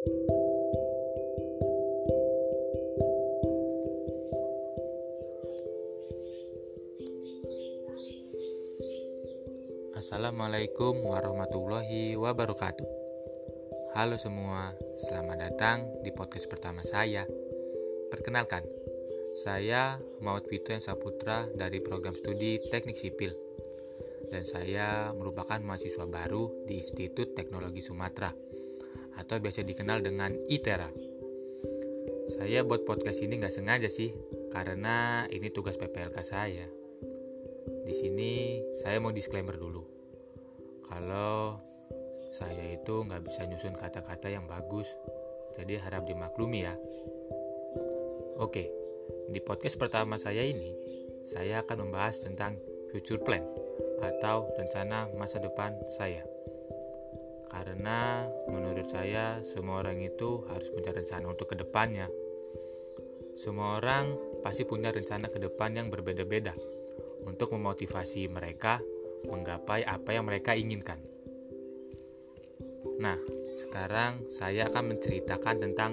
Assalamualaikum warahmatullahi wabarakatuh. Halo semua, selamat datang di podcast pertama saya. Perkenalkan, saya Maud Vito Saputra dari program studi Teknik Sipil. Dan saya merupakan mahasiswa baru di Institut Teknologi Sumatera atau biasa dikenal dengan ITERA. Saya buat podcast ini nggak sengaja sih, karena ini tugas PPLK saya. Di sini saya mau disclaimer dulu kalau saya itu nggak bisa nyusun kata-kata yang bagus, jadi harap dimaklumi ya. Oke, di podcast pertama saya ini, saya akan membahas tentang future plan atau rencana masa depan saya. Karena menurut saya semua orang itu harus punya rencana untuk ke depannya. Semua orang pasti punya rencana ke depan yang berbeda-beda untuk memotivasi mereka menggapai apa yang mereka inginkan. Nah, sekarang saya akan menceritakan tentang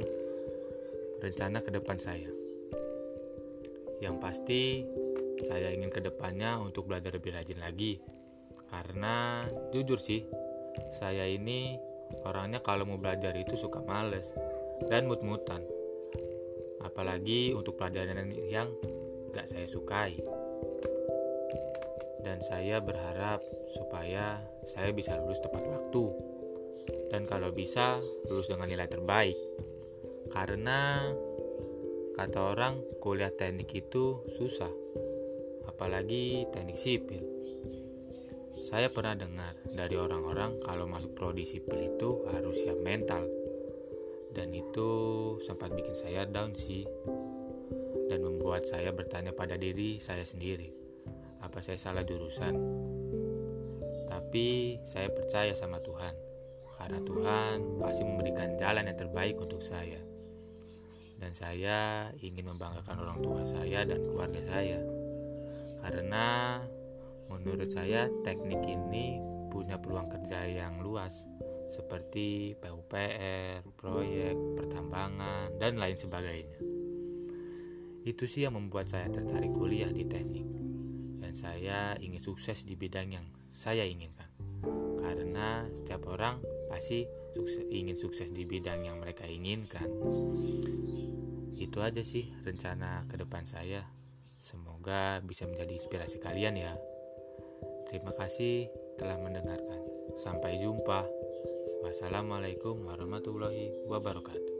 rencana ke depan saya. Yang pasti, saya ingin ke depannya untuk belajar lebih rajin lagi. Karena jujur sih, saya ini orangnya kalau mau belajar itu suka males dan mut-mutan. Apalagi untuk pelajaran yang gak saya sukai. Dan saya berharap supaya saya bisa lulus tepat waktu. Dan kalau bisa lulus dengan nilai terbaik. Karena kata orang kuliah teknik itu susah. Apalagi teknik sipil saya pernah dengar dari orang-orang kalau masuk prodi sipil itu harus siap mental dan itu sempat bikin saya down sih dan membuat saya bertanya pada diri saya sendiri apa saya salah jurusan. Tapi saya percaya sama Tuhan, karena Tuhan pasti memberikan jalan yang terbaik untuk saya. Dan saya ingin membanggakan orang tua saya dan keluarga saya. Karena menurut saya teknik ini punya peluang kerja yang luas seperti PUPR, proyek, pertambangan, dan lain sebagainya. Itu sih yang membuat saya tertarik kuliah di teknik saya ingin sukses di bidang yang saya inginkan. Karena setiap orang pasti sukses, ingin sukses di bidang yang mereka inginkan. Itu aja sih rencana ke depan saya. Semoga bisa menjadi inspirasi kalian ya. Terima kasih telah mendengarkan. Sampai jumpa. Wassalamualaikum warahmatullahi wabarakatuh.